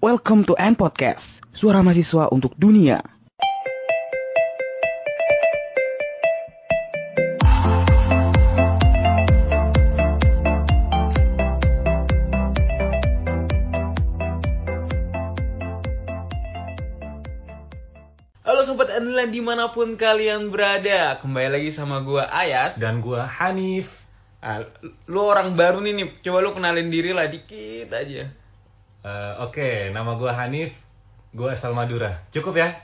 Welcome to N Podcast, suara mahasiswa untuk dunia. Halo sobat andalan di mana pun kalian berada Kembali lagi sama gua Ayas dan gua Hanif. Ah, Lu orang baru nih nih Coba lu kenalin diri lah dikit aja Eh, Oke, nama gua Hanif. Gua asal Madura. Cukup ya?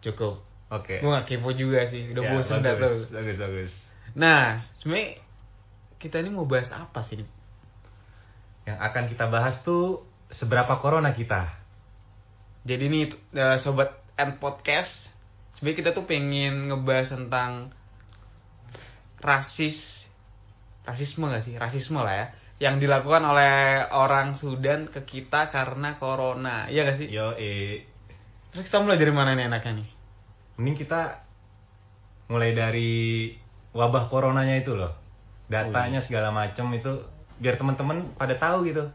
Cukup Oke. Gua gak kepo juga sih Udah Ya, bosen dah bagus, tuh Bagus, bagus. Nah sebenernya Kita ini mau bahas apa sih? Yang akan kita bahas tuh seberapa corona kita. Jadi nih eh, sobat N Podcast Sebenernya kita tuh pengen ngebahas tentang Rasis Rasisme gak sih? Rasisme lah ya Yang dilakukan oleh orang Sudan ke kita karena corona Iya gak sih? Yo, eh, Terus kita mulai dari mana nih enaknya nih? mending kita mulai dari wabah coronanya itu loh. Datanya segala macem itu biar teman-teman pada tahu gitu.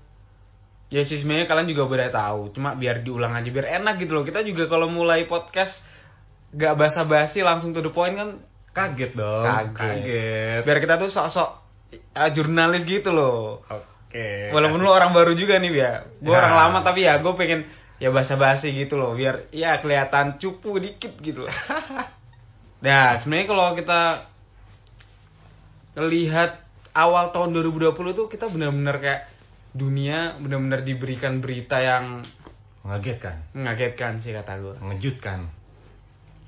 Ya sih sebenarnya kalian juga udah tahu, cuma biar diulang aja biar enak gitu loh. Kita juga kalau mulai podcast gak basa-basi langsung to the point kan Kaget dong. Kaget. biar kita tuh sok-sok eh, jurnalis gitu loh. Oke. Walaupun kasih- lu orang baru juga nih ya. Gue Ya. orang lama tapi ya gue pengen ya basa-basi gitu loh biar ya kelihatan cupu dikit gitu loh. nah, sebenarnya kalau kita lihat awal tahun 2020 tuh kita benar-benar kayak dunia benar-benar diberikan berita yang mengagetkan, mengagetkan sih kata gue. mengejutkan.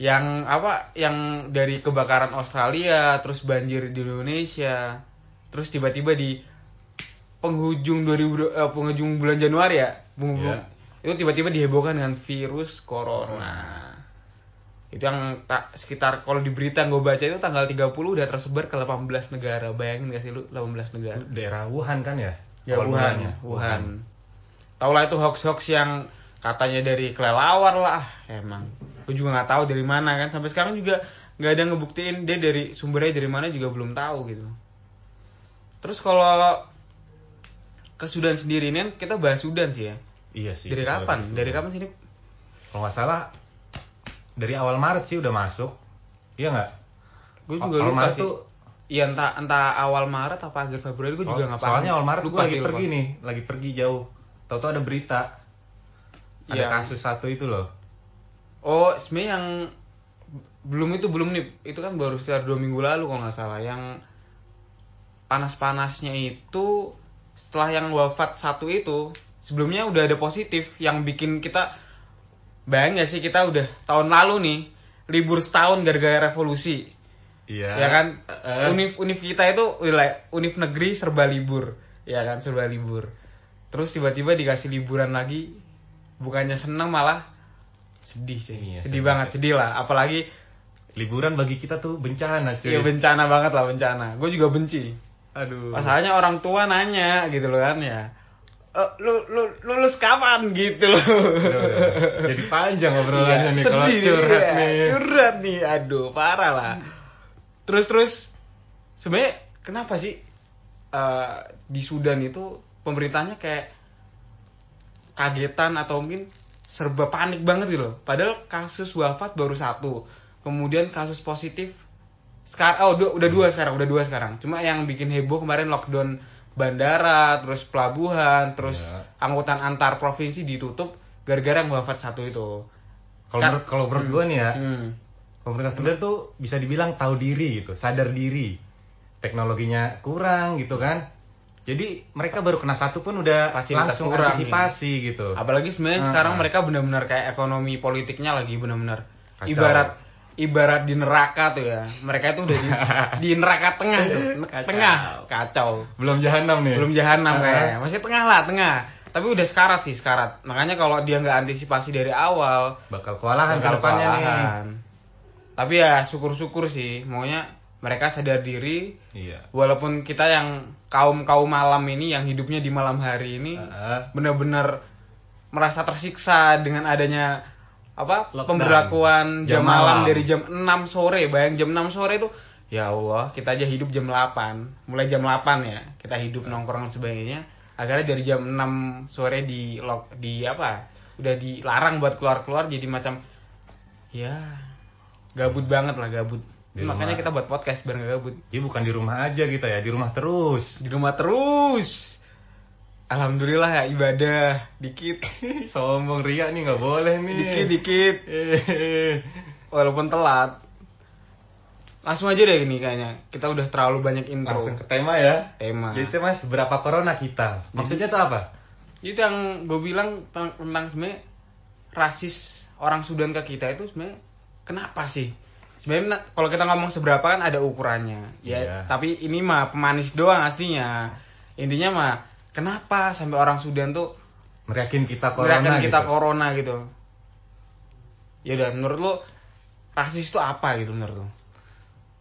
Yang apa? Yang dari kebakaran Australia, terus banjir di Indonesia, terus tiba-tiba di penghujung 2000 eh, penghujung bulan Januari ya, bung- Iya. itu tiba-tiba dihebohkan dengan virus corona. Itu yang tak sekitar kalau di berita yang gue baca itu tanggal 30 udah tersebar ke 18 negara. Bayangin gak sih lu 18 negara? Daerah Wuhan kan ya? Ya Awal Wuhan, mulanya. Wuhan. Tau lah itu hoax-hoax yang katanya dari kelelawar lah, emang. Gue juga nggak tahu dari mana kan. Sampai sekarang juga nggak ada ngebuktiin dia dari sumbernya dari mana juga belum tahu gitu. Terus kalau ke Sudan sendiri ini kan kita bahas Sudan sih ya. Iya sih. Dari kapan? Dari kapan sih ini? Kalau nggak salah dari awal Maret sih udah masuk. Iya nggak? Gue juga Awal lupa Maret sih. tuh Iya entah entah awal Maret apa akhir Februari gue juga soal- nggak paham. Soalnya awal Maret gue lagi lupa. pergi nih, lagi pergi jauh. Tahu-tahu ada berita. Ada Iya. kasus satu itu loh. Oh, sebenarnya yang belum itu belum nih. Itu kan baru sekitar dua minggu lalu kalau nggak salah. Yang panas-panasnya itu setelah yang wafat satu itu sebelumnya udah ada positif yang bikin kita bayang gak sih kita udah tahun lalu nih libur setahun gara-gara revolusi. Iya. ya kan? Eh, univ univ kita itu wilayah univ negeri serba libur. Ya kan? Serba libur. Terus tiba-tiba dikasih liburan lagi bukannya seneng malah sedih sih. Iya, sedih sedih, banget sedih lah. Apalagi liburan bagi kita tuh bencana cuy. ya bencana banget lah bencana. Gue juga benci Aduh. masalahnya orang tua nanya gitu loh kan ya "Eh, lu lu lulus kapan gitu loh. Jadi panjang obrolannya Iya, nih kalau curhat iya, nih. curhat nih aduh parah lah terus terus sebenarnya kenapa sih eh, di Sudan itu pemerintahnya kayak kagetan atau mungkin serba panik banget gitu loh padahal kasus wafat baru satu kemudian kasus positif sekarang oh udah dua sekarang udah dua sekarang cuma yang bikin heboh kemarin lockdown bandara terus pelabuhan terus Iya. angkutan antar provinsi ditutup gara-gara yang wafat satu itu Kalau menurut kalau menurut gue nih ya, Hmm. pemerintah Sudan tuh bisa dibilang tahu diri gitu, sadar diri. Teknologinya kurang gitu kan. Jadi mereka baru kena satu pun udah Fasilitas langsung kurang, antisipasi gitu. Apalagi sebenarnya Ah, sekarang ah. mereka benar-benar kayak ekonomi politiknya lagi benar-benar ibarat ibarat di neraka tuh ya. Mereka itu udah di, di neraka tengah tuh. Kacau. Tengah, kacau. Belum jahanam nih. Belum jahanam Ah. kayaknya. Masih tengah lah, tengah. Tapi udah sekarat sih, sekarat. Makanya kalau dia nggak antisipasi dari awal, Bakal kewalahan ke bakal depannya nih. kewalahan. Tapi ya syukur-syukur sih, maunya mereka sadar diri Iya. walaupun kita yang kaum kaum malam ini yang hidupnya di malam hari ini Ah. benar-benar merasa tersiksa dengan adanya apa Lockdown. pemberlakuan jam, Jam malam. malam. dari jam 6 sore bayang jam 6 sore itu ya Allah kita aja hidup jam 8 mulai jam 8 ya kita hidup nongkrong sebagainya akhirnya dari jam 6 sore di lock di apa udah dilarang buat keluar-keluar jadi macam ya gabut banget lah gabut. Di Makanya rumah. kita buat podcast biar gak gabut. Jadi bukan di rumah aja kita ya, di rumah terus. Di rumah terus. Alhamdulillah ya ibadah dikit Sombong Ria nih nggak boleh nih. dikit dikit walaupun telat. Langsung aja deh ini kayaknya. Kita udah terlalu banyak intro. Langsung ke tema ya. tema. Jadi tema seberapa corona kita. Maksudnya tuh apa? Itu yang gue bilang tentang, tentang sebenarnya rasis orang Sudan ke kita itu sebenarnya kenapa sih? Sebenarnya na- kalau kita ngomong seberapa kan ada ukurannya. Ya, Iya. tapi ini mah pemanis doang aslinya. Intinya mah kenapa sampai orang Sudan tuh Meriakin kita corona gerakan kita gitu. corona gitu. Ya udah menurut lu rasis itu apa gitu menurut lu?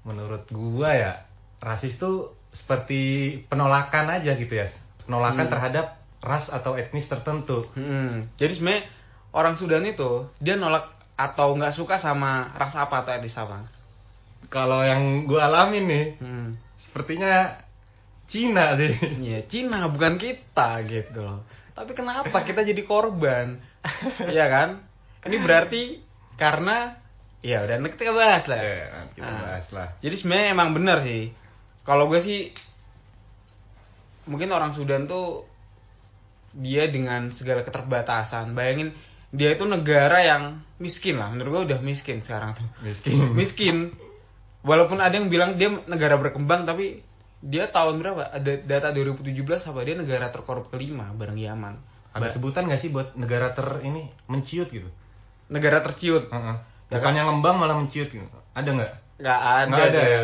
Menurut gua ya, rasis tuh seperti penolakan aja gitu ya. Penolakan Hmm. terhadap ras atau etnis tertentu. Hmm. Jadi sebenarnya orang Sudan itu dia nolak atau nggak suka sama ras apa atau etnis apa? Kalau yang gua alamin nih, Hmm. sepertinya Cina sih. Ya Cina bukan kita gitu loh. Tapi kenapa kita jadi korban? Iya kan? Ini berarti karena ya udah nanti kita bahas lah. Eh, nanti kita Nah, bahas lah. Jadi sebenarnya emang benar sih. Kalau gue sih mungkin orang Sudan tuh dia dengan segala keterbatasan. Bayangin dia itu negara yang miskin lah. Menurut gue udah miskin sekarang tuh. Miskin. Miskin. Walaupun ada yang bilang dia negara berkembang tapi dia tahun berapa? Ada data 2017 apa dia negara terkorup kelima bareng Yaman. Ada Ba- sebutan gak sih buat negara ter ini menciut gitu? negara terciut. Heeh. Ya Bukannya ngembang malah menciut gitu. Ada nggak? Nggak ada, Nggak ada ya?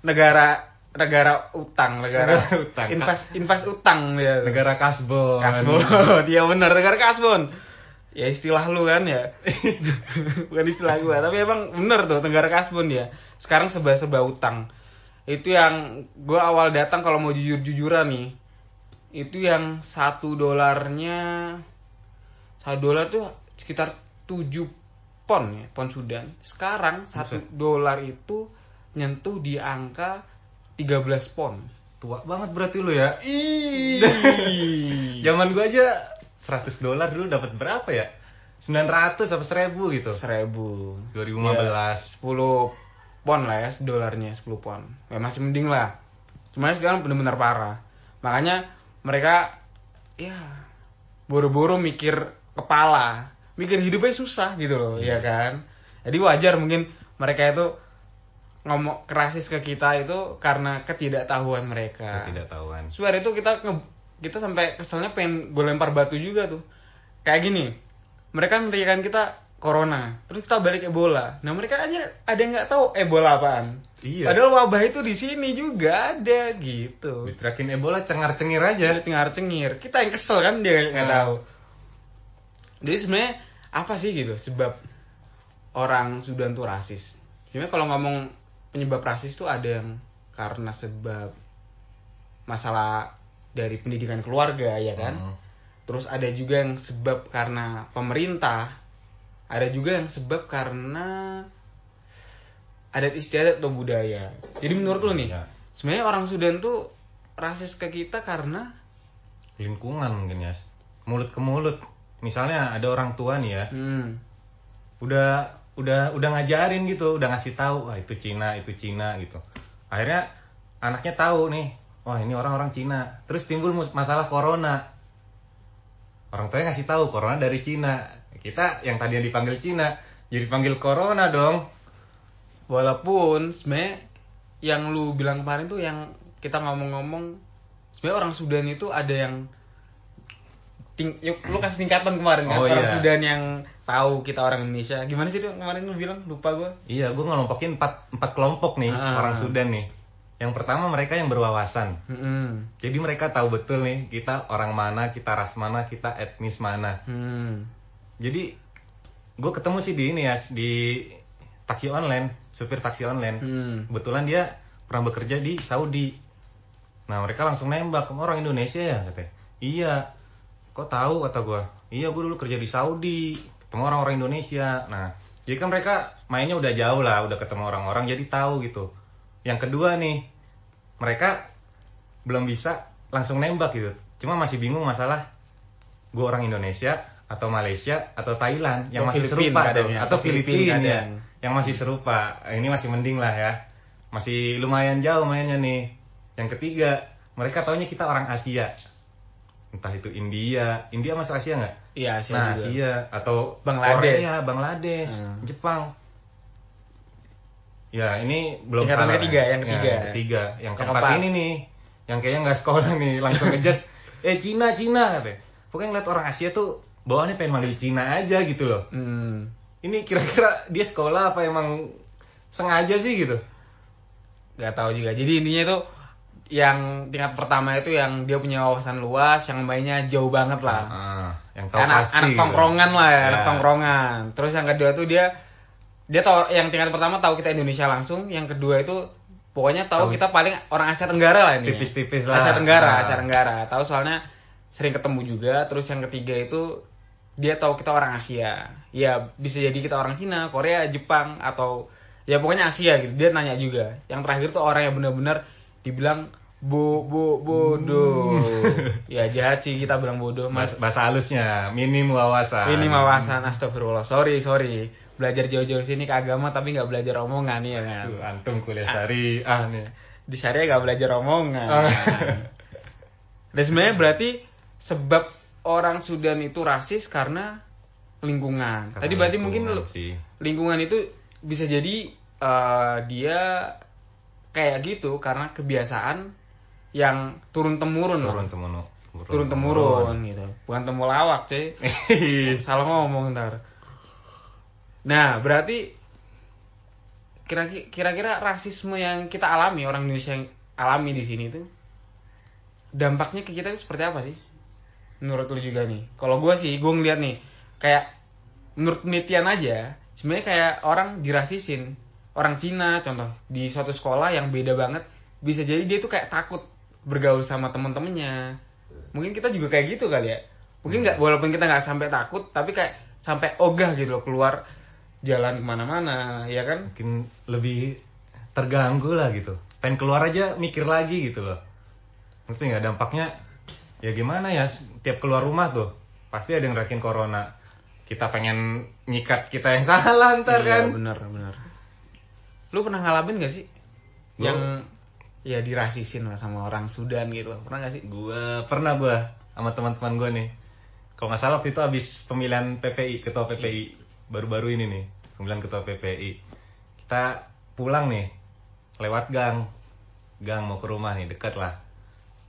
Negara negara utang, negara Negara utang. Invest invest utang dia. Negara kasbon. kasbon. Dia benar negara kasbon. Ya istilah lu kan ya. Bukan istilah gua, tapi emang bener tuh negara kasbon dia. Sekarang serba-serba utang. Itu yang gua awal datang kalau mau jujur-jujuran nih. Itu yang satu dolarnya satu dolar tuh sekitar 7 pon ya, pon Sudan. Sekarang satu dolar itu nyentuh di angka 13 pon. Tua banget berarti lu ya. Ih. Zaman gua aja 100 dolar dulu dapat berapa ya? 900 apa 1000 gitu. seribu 2015. 10 pon lah ya dolarnya 10 pon ya masih mending lah cuma sekarang benar-benar parah makanya mereka ya buru-buru mikir kepala mikir hidupnya susah gitu loh ya kan jadi wajar mungkin mereka itu ngomong kerasis ke kita itu karena ketidaktahuan mereka Ketidaktahuan. Suara itu kita nge- kita sampai keselnya pengen gue lempar batu juga tuh. Kayak gini. Mereka meneriakan kita corona, terus kita balik Ebola. Nah, mereka aja ada yang nggak tahu Ebola apaan. Iya. Padahal wabah itu di sini juga ada gitu. Diterakin Ebola cengar-cengir aja. Dia cengar-cengir. Kita yang kesel kan dia nggak Nah. tahu. Jadi sebenarnya apa sih gitu sebab orang Sudan tuh rasis? Sebenarnya kalau ngomong penyebab rasis tuh ada yang karena sebab masalah dari pendidikan keluarga ya kan. Hmm. Terus ada juga yang sebab karena pemerintah. Ada juga yang sebab karena adat istiadat atau budaya. Jadi menurut lu nih, Iya. sebenarnya orang Sudan tuh rasis ke kita karena Lingkungan mungkin ya. Mulut ke mulut. Misalnya ada orang tua nih ya, hmm, udah udah udah ngajarin gitu, udah ngasih tahu, wah itu Cina, itu Cina gitu. Akhirnya anaknya tahu nih, wah ini orang-orang Cina. Terus timbul masalah corona. Orang tuanya ngasih tahu corona dari Cina. Kita yang tadinya dipanggil Cina, jadi panggil corona dong. walaupun sebenarnya yang lu bilang kemarin tuh yang kita ngomong-ngomong sebenarnya orang Sudan itu ada yang ting yuk, lu kasih tingkatan kemarin kan Oh, orang iya. Sudan yang tahu kita orang Indonesia gimana sih tuh kemarin lu bilang lupa gua Iya, gue ngelompokin empat, empat kelompok nih Ah. orang Sudan nih. Yang pertama mereka yang berwawasan. hmm. Jadi mereka tahu betul nih kita orang mana, kita ras mana, kita etnis mana. Hmm. Jadi gue ketemu sih di ini ya di taksi online, supir taksi online. Hmm. Kebetulan dia pernah bekerja di Saudi. Nah mereka langsung nembak "Kamu orang Indonesia ya katanya. Iya. Kok tahu kata gue? Iya gue dulu kerja di Saudi. Ketemu orang-orang Indonesia. Nah jadi kan mereka mainnya udah jauh lah, udah ketemu orang-orang jadi tahu gitu. Yang kedua nih mereka belum bisa langsung nembak gitu. Cuma masih bingung masalah gue orang Indonesia atau Malaysia atau Thailand yang Atau masih Filipina serupa kadang ya, atau Filipina. Ya. Yang masih serupa. Ini masih mending lah ya. Masih lumayan jauh mainnya nih. Yang ketiga mereka taunya kita orang Asia. Entah itu India. India masuk Asia nggak? Iya, Asia nah juga. Asia. Atau Bangladesh. Korea Bangladesh Hmm. Jepang. Ya ini belum Tingkatan salah. ketiga, ya. yang Ya, ketiga. yang ketiga. Yang Yang keempat keempat. ini nih yang kayaknya nggak sekolah nih langsung ngejudge. Eh Cina Cina katanya. Pokoknya ngeliat orang Asia tuh bawaannya pengen manggil Cina aja gitu loh Hmm. ini kira-kira dia sekolah apa emang sengaja sih gitu Gak tahu juga. Jadi intinya tuh yang tingkat pertama itu yang dia punya wawasan luas, yang mainnya jauh banget lah. Ah, yang tahu anak, pasti anak gitu. tongkrongan lah ya, anak Ya. tongkrongan. Terus yang kedua tuh dia dia tahu yang tingkat pertama tahu kita Indonesia langsung, yang kedua itu pokoknya tahu Tahu. kita paling orang Asia Tenggara lah ini. Tipis-tipis lah. Asia Tenggara, Nah. Asia Tenggara. Tahu soalnya sering ketemu juga. Terus yang ketiga itu dia tahu kita orang Asia. Ya bisa jadi kita orang Cina, Korea, Jepang atau ya pokoknya Asia gitu. Dia nanya juga. Yang terakhir tuh orang yang benar-benar dibilang bo bo bodoh. ya jahat sih kita bilang bodoh. Mas bahasa, halusnya minim wawasan ini wawasan astagfirullah. Sorry, sorry. Belajar jauh-jauh sini ke agama tapi nggak belajar omongan ya kan. Tuh, antum kuliah syariah nih Di syariah nggak belajar omongan. Ah. Dan sebenarnya berarti sebab orang Sudan itu rasis karena lingkungan. Tadi berarti mungkin Lingkungan sih lingkungan itu bisa jadi eh, dia kayak gitu karena kebiasaan yang turun temurun turun temurun Turun temurun gitu. Bukan temulawak, cuy. Salah ngomong ntar. Nah, berarti kira- kira-kira rasisme yang kita alami orang Indonesia yang alami di sini tuh dampaknya ke kita itu seperti apa sih? Menurut lu juga nih. Kalau gue sih, gue ngeliat nih kayak menurut penelitian aja, sebenarnya kayak orang dirasisin. Orang Cina contoh di suatu sekolah yang beda banget, bisa jadi dia tuh kayak takut bergaul sama temen-temennya. Mungkin kita juga kayak gitu kali ya. Mungkin nggak, walaupun kita nggak sampai takut, tapi kayak sampai ogah gitu loh keluar jalan ke mana-mana, ya kan? mungkin lebih terganggu lah gitu pengen keluar aja mikir lagi gitu loh ngerti nggak dampaknya ya gimana ya tiap keluar rumah tuh pasti ada yang rakin corona kita pengen nyikat kita yang salah ntar Iya, kan bener bener. Lu pernah ngalamin gak sih? Gua- Yang ya dirasisin lah sama orang Sudan gitu. Pernah gak sih? Gua pernah gua sama teman-teman gua nih. Kalau nggak salah waktu itu habis pemilihan PPI, ketua PPI baru-baru ini nih, pemilihan ketua PPI. Kita pulang nih lewat gang. Gang mau ke rumah nih, dekat lah.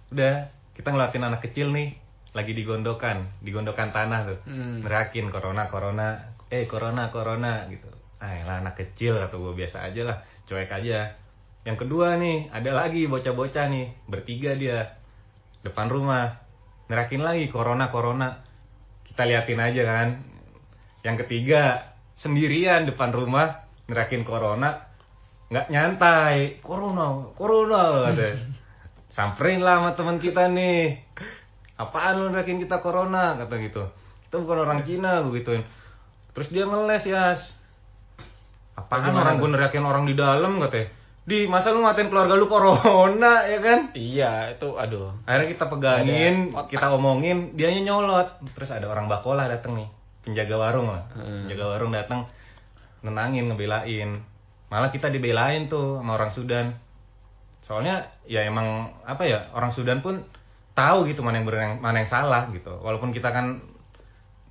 Udah, kita ngeliatin anak kecil nih lagi digondokan, digondokan tanah tuh. Hmm. Nerakin corona, corona, eh corona, corona gitu. Ah, lah anak kecil atau gue biasa aja lah, cuek aja. Yang kedua nih, ada lagi bocah-bocah nih, bertiga dia depan rumah, nerakin lagi corona, corona. Kita liatin aja kan. Yang ketiga, sendirian depan rumah, nerakin corona, nggak nyantai, corona, corona, katanya. Samperin lah sama teman kita nih. Apaan lu nerakin kita corona kata gitu. Kita bukan orang Cina gue gituin. Terus dia ngeles ya. Apaan Gimana orang gue nerakin orang di dalam katanya. Di masa lu ngatain keluarga lu corona ya kan? Iya, itu aduh. Akhirnya kita pegangin, kita omongin, dianya nyolot. Terus ada orang bakola datang nih, penjaga warung lah. Hmm. Penjaga warung datang nenangin, ngebelain. Malah kita dibelain tuh sama orang Sudan. Soalnya ya emang apa ya, orang Sudan pun tahu gitu mana yang benar mana yang salah gitu. Walaupun kita kan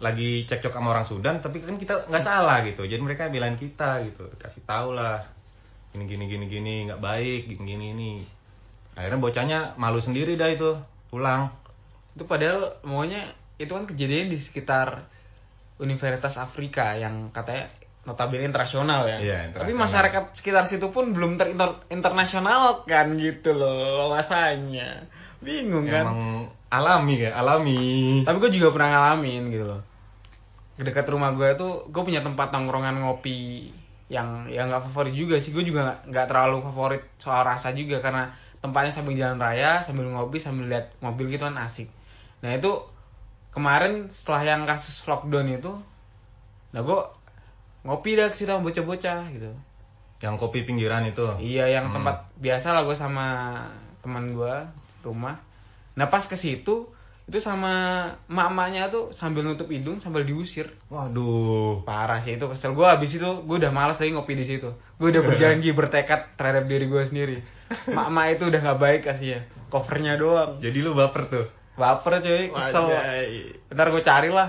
lagi cekcok sama orang Sudan, tapi kan kita nggak salah gitu. Jadi mereka belain kita gitu, kasih tahu lah. Gini gini gini gini nggak baik, gini gini ini. Akhirnya bocahnya malu sendiri dah itu, pulang. Itu padahal maunya itu kan kejadian di sekitar Universitas Afrika yang katanya notabene internasional ya. Iya, Tapi masyarakat sekitar situ pun belum terinternasional kan gitu loh wawasannya. Bingung kan? Emang alami kayak alami. Tapi gue juga pernah ngalamin gitu loh. Dekat rumah gue tuh gue punya tempat nongkrongan ngopi yang yang nggak favorit juga sih. Gue juga nggak terlalu favorit soal rasa juga karena tempatnya sambil jalan raya, sambil ngopi, sambil lihat mobil gitu kan asik. Nah itu kemarin setelah yang kasus lockdown itu, nah gue ngopi dah ke situ sama bocah-bocah gitu. Yang kopi pinggiran itu. Iya yang Hmm. tempat biasa lah gue sama teman gue rumah. Nah pas ke situ itu sama mak-maknya tuh sambil nutup hidung sambil diusir Waduh. parah sih itu kesel gue abis itu gue udah malas lagi ngopi di situ gue udah berjanji bertekad terhadap diri gue sendiri mak-mak itu udah nggak baik kasih ya covernya doang Jadi lu baper tuh. baper cuy kesel Wajay. ntar gue carilah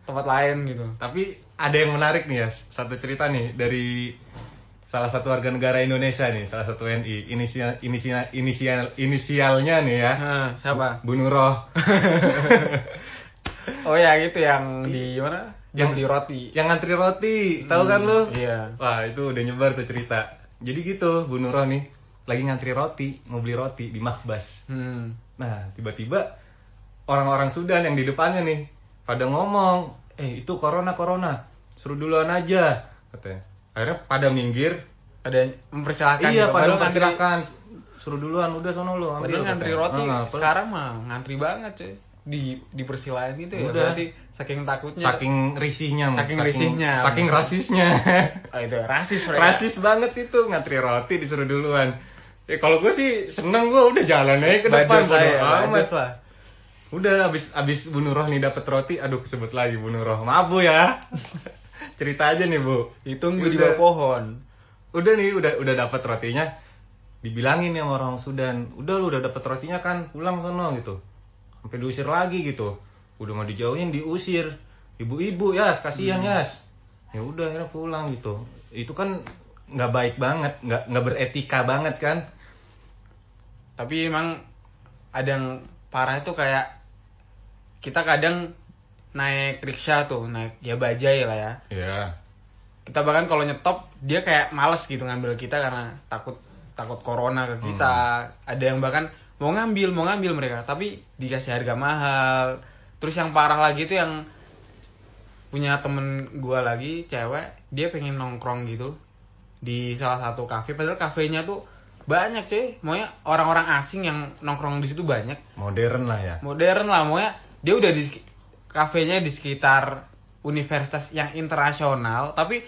tempat lain gitu Tapi ada yang menarik nih ya, satu cerita nih dari salah satu warga negara Indonesia nih, salah satu WNI. Inisial inisial inisial inisialnya nih ya. Nah, siapa Bu Nuroh. oh ya gitu yang di mana yang Yang- di roti yang ngantri roti, tahu kan lu? iya Wah, itu udah nyebar tuh cerita. Jadi gitu, Bu Nuroh nih lagi ngantri roti, mau beli roti di Makbas. hmm. Nah, tiba-tiba orang-orang Sudan yang di depannya nih pada ngomong, "Eh, itu corona corona. Suruh duluan aja." katanya. Akhirnya pada minggir. ada yang mempersilahkan iya, gitu. pada Padahal ngantri- mempersilahkan. Suruh duluan, udah sono lu ambil. Padahal ngantri roti Ah, padahal sekarang mah ngantri banget cuy di dipersilain gitu ya Udah. berarti saking takutnya saking risihnya, Saking risihnya. saking rasisnya. oh, itu rasis mereka. Rasis banget itu ngantri roti disuruh duluan. Ya kalau gue sih seneng gue udah jalan aja ke depan saya amat. lah Udah abis abis Bu Nuroh nih dapet roti, aduh kesebut lagi Bu Nuroh. Maaf Bu ya. Cerita aja nih Bu. ditunggu di bawah pohon Udah nih udah udah dapet rotinya. Dibilangin nih sama orang Sudan, udah lu udah dapet rotinya kan, pulang sono gitu. Sampai diusir lagi gitu. Udah mau dijauhin diusir. Ibu-ibu ya, kasihan Hmm. ya. Ya udah akhirnya pulang gitu. Itu kan nggak baik banget, nggak nggak beretika banget kan. tapi emang ada yang parah itu kayak kita kadang naik riksya tuh naik ya bajai lah ya. Iya. kita bahkan kalau nyetop dia kayak males gitu ngambil kita karena takut takut corona ke kita. Ada yang bahkan mau ngambil mau ngambil mereka. Tapi dikasih harga mahal. Terus yang parah lagi tuh yang punya temen gua lagi cewek dia pengen nongkrong gitu di salah satu kafe. Padahal kafenya tuh banyak cuy. Maunya orang-orang asing yang nongkrong di situ banyak. Modern lah ya. modern lah maunya dia udah di kafenya di sekitar universitas yang internasional tapi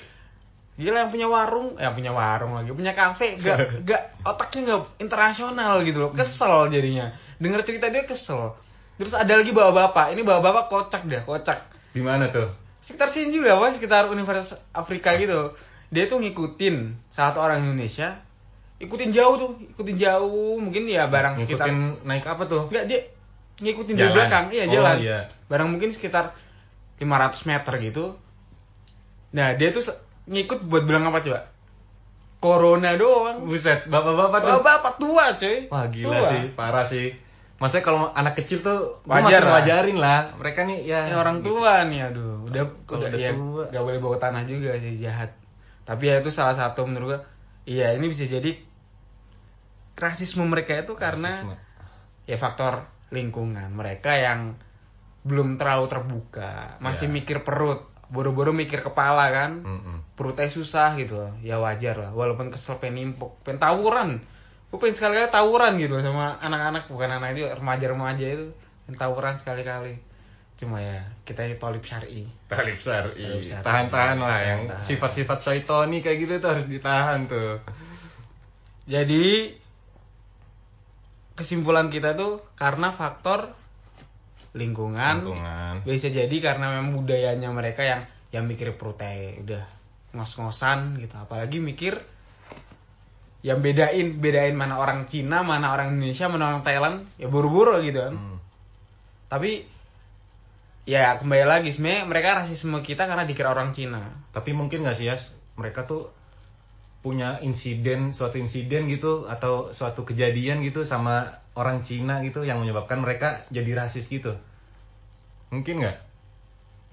gila yang punya warung yang punya warung lagi punya kafe gak gak otaknya gak internasional gitu loh kesel jadinya denger cerita dia kesel terus ada lagi bawa bapak ini bawa bapak kocak deh kocak Di mana tuh? sekitar sini juga apa sekitar universitas Afrika gitu dia tuh ngikutin satu orang Indonesia ikutin jauh tuh ikutin jauh mungkin ya barang sekitar Ngikutin naik apa tuh? Enggak dia ngikutin dari Jalan. belakang, iya Oh, jalan. iya. Barang mungkin sekitar 500 meter gitu. Nah, dia tuh ngikut buat bilang apa coba? Corona doang. Buset, bapak-bapak tuh. Bapak tua, cuy. Wah gila Tua. sih, parah sih. Maksudnya kalau anak kecil tuh Wajar masih lah. wajarin lah. Mereka nih ya Ini orang tua nih, aduh. Udah udah, ya, tua. gak boleh bawa tanah juga sih jahat. Tapi ya itu salah satu menurut gua. Iya, ini bisa jadi rasisme mereka itu karena Rasisme. ya faktor lingkungan mereka yang belum terlalu terbuka masih Ya. mikir perut buru-buru mikir kepala kan Mm-mm. perutnya susah gitu loh ya wajar lah walaupun kesel pengen nimpuk pengen tawuran gue pengen sekali-kali tawuran gitu sama anak-anak bukan anak itu remaja-remaja itu pengen tawuran sekali-kali cuma ya kita ini Talib syar'i. Talib syar'i. Tahan-tahan lah yang sifat-sifat syaitoni kayak gitu tuh harus ditahan tuh. jadi kesimpulan kita tuh karena faktor lingkungan, Lingkungan. bisa jadi karena memang budayanya mereka yang yang mikir perutnya udah ngos-ngosan gitu. Apalagi mikir yang bedain bedain mana orang Cina mana orang Indonesia mana orang Thailand ya buru-buru gitu kan. Hmm. tapi ya kembali lagi sebenarnya mereka rasisme kita karena dikira orang Cina. Tapi mungkin gak sih Yas, mereka tuh punya insiden, suatu insiden gitu atau suatu kejadian gitu sama orang Cina gitu yang menyebabkan mereka jadi rasis gitu. Mungkin nggak?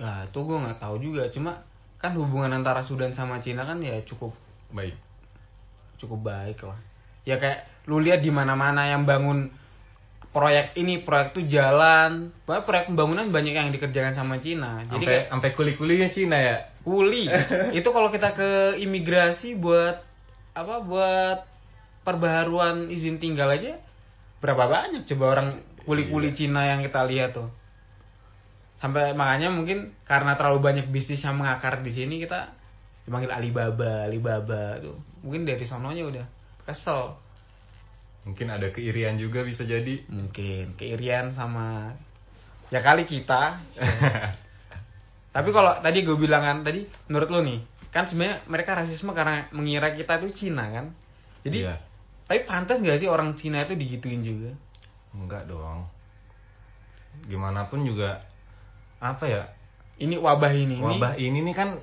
ya itu gue nggak tahu juga cuma kan hubungan antara Sudan sama Cina kan ya cukup Baik. cukup baik lah ya kayak lu lihat di mana mana yang bangun proyek ini proyek tuh jalan bahkan proyek pembangunan banyak yang dikerjakan sama Cina jadi Sampai kayak sampai kuli-kulinya Cina ya. Kuli. Itu kalau kita ke imigrasi buat apa buat perbaharuan izin tinggal aja berapa banyak? Coba orang kuli-kuli Cina yang kita lihat tuh. Sampai makanya mungkin karena terlalu banyak bisnis yang mengakar di sini kita dipanggil Alibaba Alibaba tuh. Mungkin dari sononya udah kesel. Mungkin ada keirian juga bisa jadi. mungkin keirian sama ya kali kita tapi kalau tadi gue bilang kan tadi menurut lu nih kan sebenarnya mereka rasisme karena mengira kita itu Cina kan jadi Iya. tapi pantas nggak sih orang Cina itu digituin juga Enggak dong. Gimana pun juga apa ya? ini wabah ini ini- Wabah ini nih kan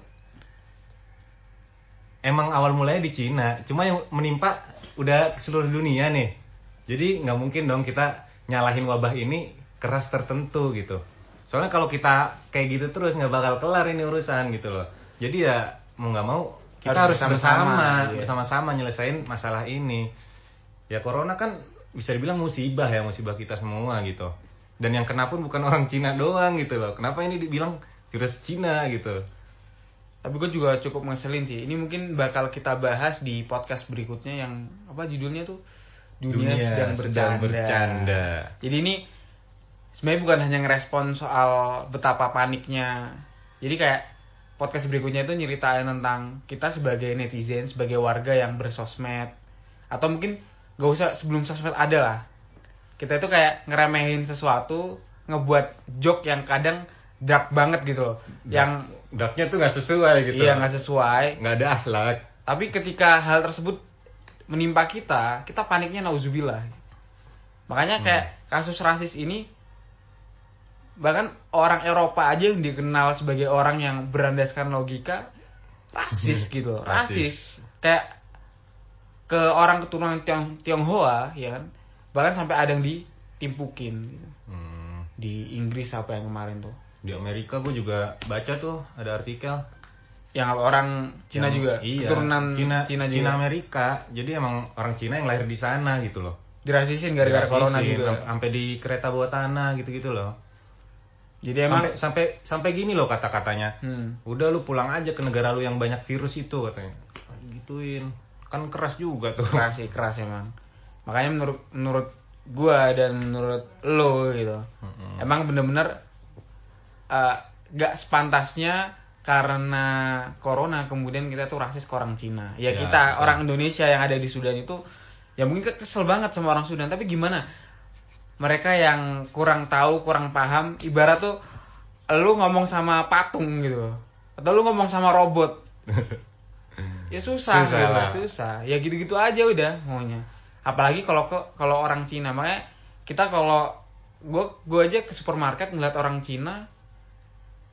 emang awal mulanya di Cina, cuma yang menimpa udah ke seluruh dunia nih. Jadi nggak mungkin dong kita nyalahin wabah ini keras tertentu gitu. Soalnya kalau kita kayak gitu terus nggak bakal kelar ini urusan gitu loh. Jadi ya mau nggak mau kita Harus harus, bersama-sama, bersama, iya. bersama-sama nyelesain masalah ini. Ya corona kan bisa dibilang musibah ya musibah kita semua gitu. Dan yang kena pun bukan orang Cina doang gitu loh. Kenapa ini dibilang virus Cina gitu? tapi gue juga cukup ngeselin sih ini mungkin bakal kita bahas di podcast berikutnya yang apa judulnya tuh dunia, sedang, bercanda. bercanda. jadi ini sebenarnya bukan hanya ngerespon soal betapa paniknya. Jadi kayak podcast berikutnya itu nyeritain tentang kita sebagai netizen sebagai warga yang bersosmed. Atau mungkin gak usah sebelum sosmed ada lah. Kita itu kayak ngeremehin sesuatu ngebuat joke yang kadang dark banget gitu loh. Yang Darknya tuh nggak sesuai gitu. iya nggak sesuai. Nggak ada akhlak. tapi ketika hal tersebut menimpa kita kita paniknya nauzubillah. Makanya kayak kasus rasis ini bahkan orang Eropa aja yang dikenal sebagai orang yang berandaskan logika rasis gitu loh, rasis. Rasis. kayak ke orang keturunan Tiong Tionghoa ya kan bahkan sampai ada yang ditimpukin gitu. Hmm. di Inggris apa yang kemarin tuh Di Amerika gue juga baca tuh ada artikel. yang orang Cina Yang- juga Iya. keturunan Cina, Cina, juga Cina Amerika. Jadi emang orang Cina yang lahir di sana gitu loh. dirasisin gara-gara corona juga sam- Sampai di kereta bawah tanah gitu-gitu loh. Jadi emang Sampai sampai sampai gini loh kata-katanya. Hmm. Udah lu pulang aja ke negara lu yang banyak virus itu katanya. Gituin. Kan keras juga tuh. keras sih keras emang makanya menurut menurut gua dan menurut lo gitu Mm-mm. emang bener-bener eh, gak sepantasnya karena corona kemudian kita tuh rasis ke orang Cina ya, Ya, kita betul. orang Indonesia yang ada di Sudan itu ya mungkin kesel banget sama orang Sudan tapi gimana mereka yang kurang tahu kurang paham ibarat tuh lu ngomong sama patung gitu atau lu ngomong sama robot. Ya susah Susah gitu, lah. susah. Ya gitu-gitu aja udah maunya. Apalagi kalau ke kalau orang Cina. Makanya kita kalau gue gue aja ke supermarket ngeliat orang Cina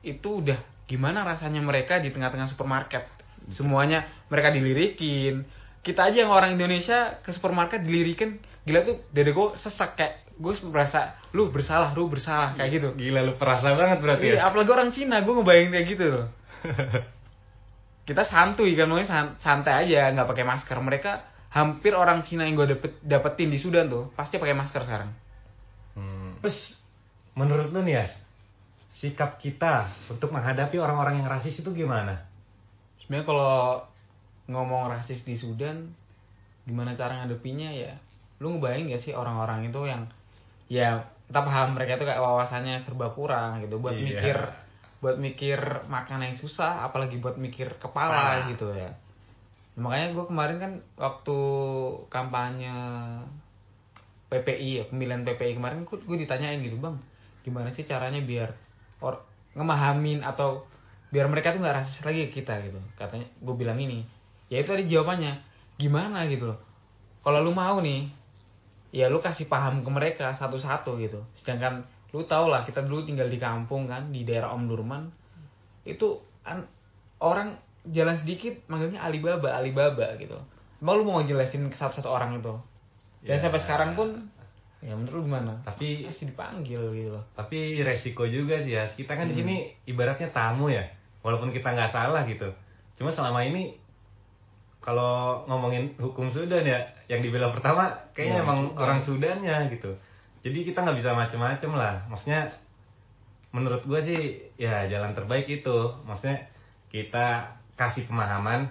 itu udah gimana rasanya mereka di tengah-tengah supermarket. Semuanya mereka dilirikin. Kita aja yang orang Indonesia ke supermarket dilirikin gila tuh dari gue sesak kayak gue merasa lu bersalah lu bersalah kayak gitu Gila lu perasa banget berarti Iya, ya. apalagi orang Cina, gue ngebayangin kayak gitu loh. Kita santuy kan, san- santai aja, nggak pakai masker. Mereka hampir orang Cina yang gue dapet, dapetin di Sudan tuh, pasti pakai masker sekarang. Hmm. Terus menurut lu nih Yas, sikap kita untuk menghadapi orang-orang yang rasis itu gimana? Sebenarnya kalau ngomong rasis di Sudan, gimana cara ngadepinya ya? Lu ngebayangin gak sih orang-orang itu yang ya kita paham mereka itu kayak wawasannya serba kurang gitu. Buat Iya. mikir buat mikir makan yang susah apalagi buat mikir kepala Ah. gitu ya. Makanya gue kemarin kan waktu kampanye PPI ya pemilihan PPI kemarin gue, gue ditanyain gitu bang gimana sih caranya biar or ngemahamin atau biar mereka tuh nggak rasis lagi ke kita gitu. Katanya gue bilang ini. Ya itu tadi jawabannya gimana? gitu loh. Kalau lu mau nih ya lu kasih paham ke mereka satu-satu gitu. Sedangkan lu tau lah kita dulu tinggal di kampung kan di daerah Om Durman itu an- orang jalan sedikit manggilnya Alibaba Alibaba gitu. Mau lu mau jelasin ke satu-satu orang itu? Dan Ya. sampai sekarang pun ya menurut lu gimana? Tapi masih dipanggil gitu loh. tapi resiko juga sih Yas. Kita kan di sini ibaratnya tamu ya, walaupun kita nggak salah gitu. Cuma selama ini kalau ngomongin hukum Sudan ya, yang dibela pertama kayaknya Ya, emang Sudan. orang Sudannya gitu. Jadi kita nggak bisa macem-macem lah. Maksudnya menurut gue sih ya jalan terbaik itu. Maksudnya kita kasih pemahaman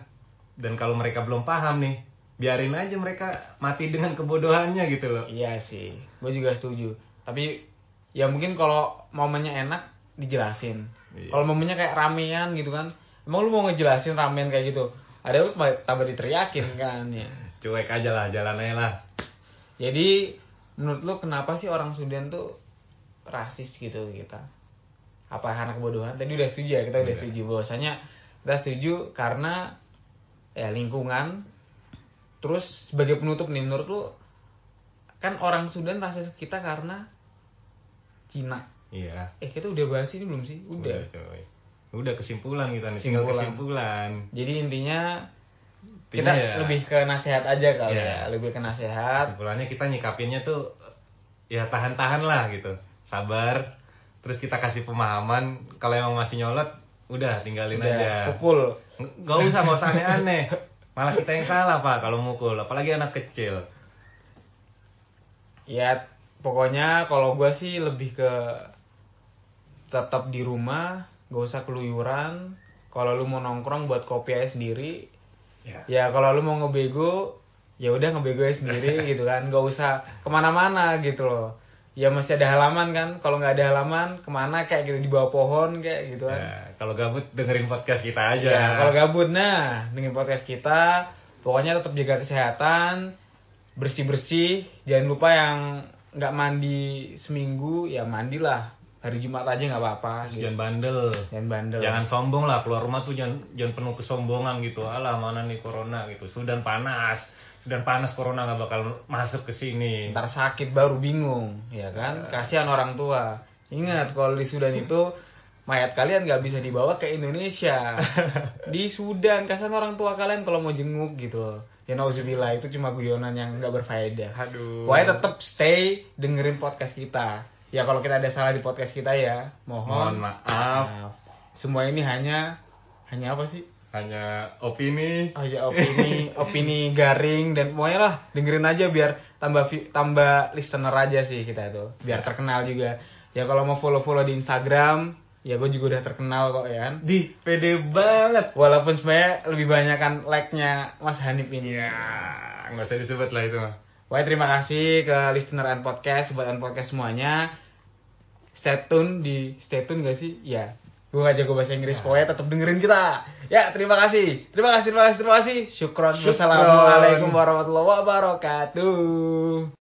dan kalau mereka belum paham nih, biarin aja mereka mati dengan kebodohannya gitu loh. Iya sih, gue juga setuju. Tapi ya mungkin kalau momennya enak dijelasin. Iya. Kalau momennya kayak ramean gitu kan, emang lu mau ngejelasin ramean kayak gitu? Ada lu tambah diteriakin kan ya. Cuek aja lah, jalan aja lah. Jadi menurut lu kenapa sih orang Sudan tuh rasis gitu kita apa karena kebodohan tadi udah setuju ya kita udah Iya. setuju bahwasanya kita setuju karena ya lingkungan terus sebagai penutup nih menurut lu kan orang Sudan rasis kita karena Cina Iya. eh kita udah bahas ini belum sih udah, coy. Udah kesimpulan kita nih, tinggal Kesimpulan. kesimpulan. jadi Intinya kita ya, lebih ke nasihat aja kali Iya. ya lebih ke nasihat kesimpulannya kita nyikapinnya tuh ya tahan-tahan lah gitu. Sabar. Terus kita kasih pemahaman kalau emang masih nyolot udah tinggalin udah aja. pukul Gak usah, gak usah aneh-aneh. Malah kita yang salah pak kalau mukul, apalagi anak kecil. Ya pokoknya kalau gue sih lebih ke tetap di rumah, gak usah keluyuran. Kalau lu mau nongkrong buat kopi aja sendiri. Ya. Ya kalau lu mau ngebego, ya udah ngebego aja sendiri gitu kan. Gak usah ke mana-mana gitu loh. Ya masih ada halaman kan. Kalau nggak ada halaman, ke mana kayak gitu di bawah pohon kayak gitu kan. Ya, kalau gabut dengerin podcast kita aja. Ya, kalau gabut nah dengan podcast kita, pokoknya tetap jaga kesehatan, bersih-bersih, jangan lupa yang nggak mandi seminggu ya mandilah hari Jumat aja nggak apa-apa. Gitu. jangan bandel. Jangan bandel. Jangan sombong lah keluar rumah tuh jangan jangan penuh kesombongan gitu. Alah mana nih corona gitu. Sudan panas. Sudan panas corona nggak bakal masuk ke sini. Ntar sakit baru bingung, ya kan? Kasihan orang tua. Ingat kalau di Sudan itu mayat kalian nggak bisa dibawa ke Indonesia. di Sudan kasihan orang tua kalian kalau mau jenguk gitu loh. Ya nauzubillah itu cuma guyonan yang nggak berfaedah. Aduh. Pokoknya tetap stay dengerin podcast kita. Ya kalau kita ada salah di podcast kita ya, mohon, Mohon maaf. Semua ini hanya hanya apa sih? Hanya opini. Oh ya opini opini garing dan pokoknya lah dengerin aja biar tambah tambah listener aja sih kita tuh biar terkenal juga ya kalau mau follow follow di Instagram ya gue juga udah terkenal kok ya kan Di pede banget. walaupun sebenarnya lebih banyak kan like nya Mas Hanif ini Ya, nggak usah disebut lah itu mah. Pokoknya terima kasih ke listener and podcast buat and podcast semuanya. Stay tune di stay tune gak sih? Ya gue gak jago bahasa Inggris pokoknya tetap dengerin kita. Ya terima kasih. Terima kasih terima kasih terima kasih. Syukron. Syukron. wassalamualaikum warahmatullahi wabarakatuh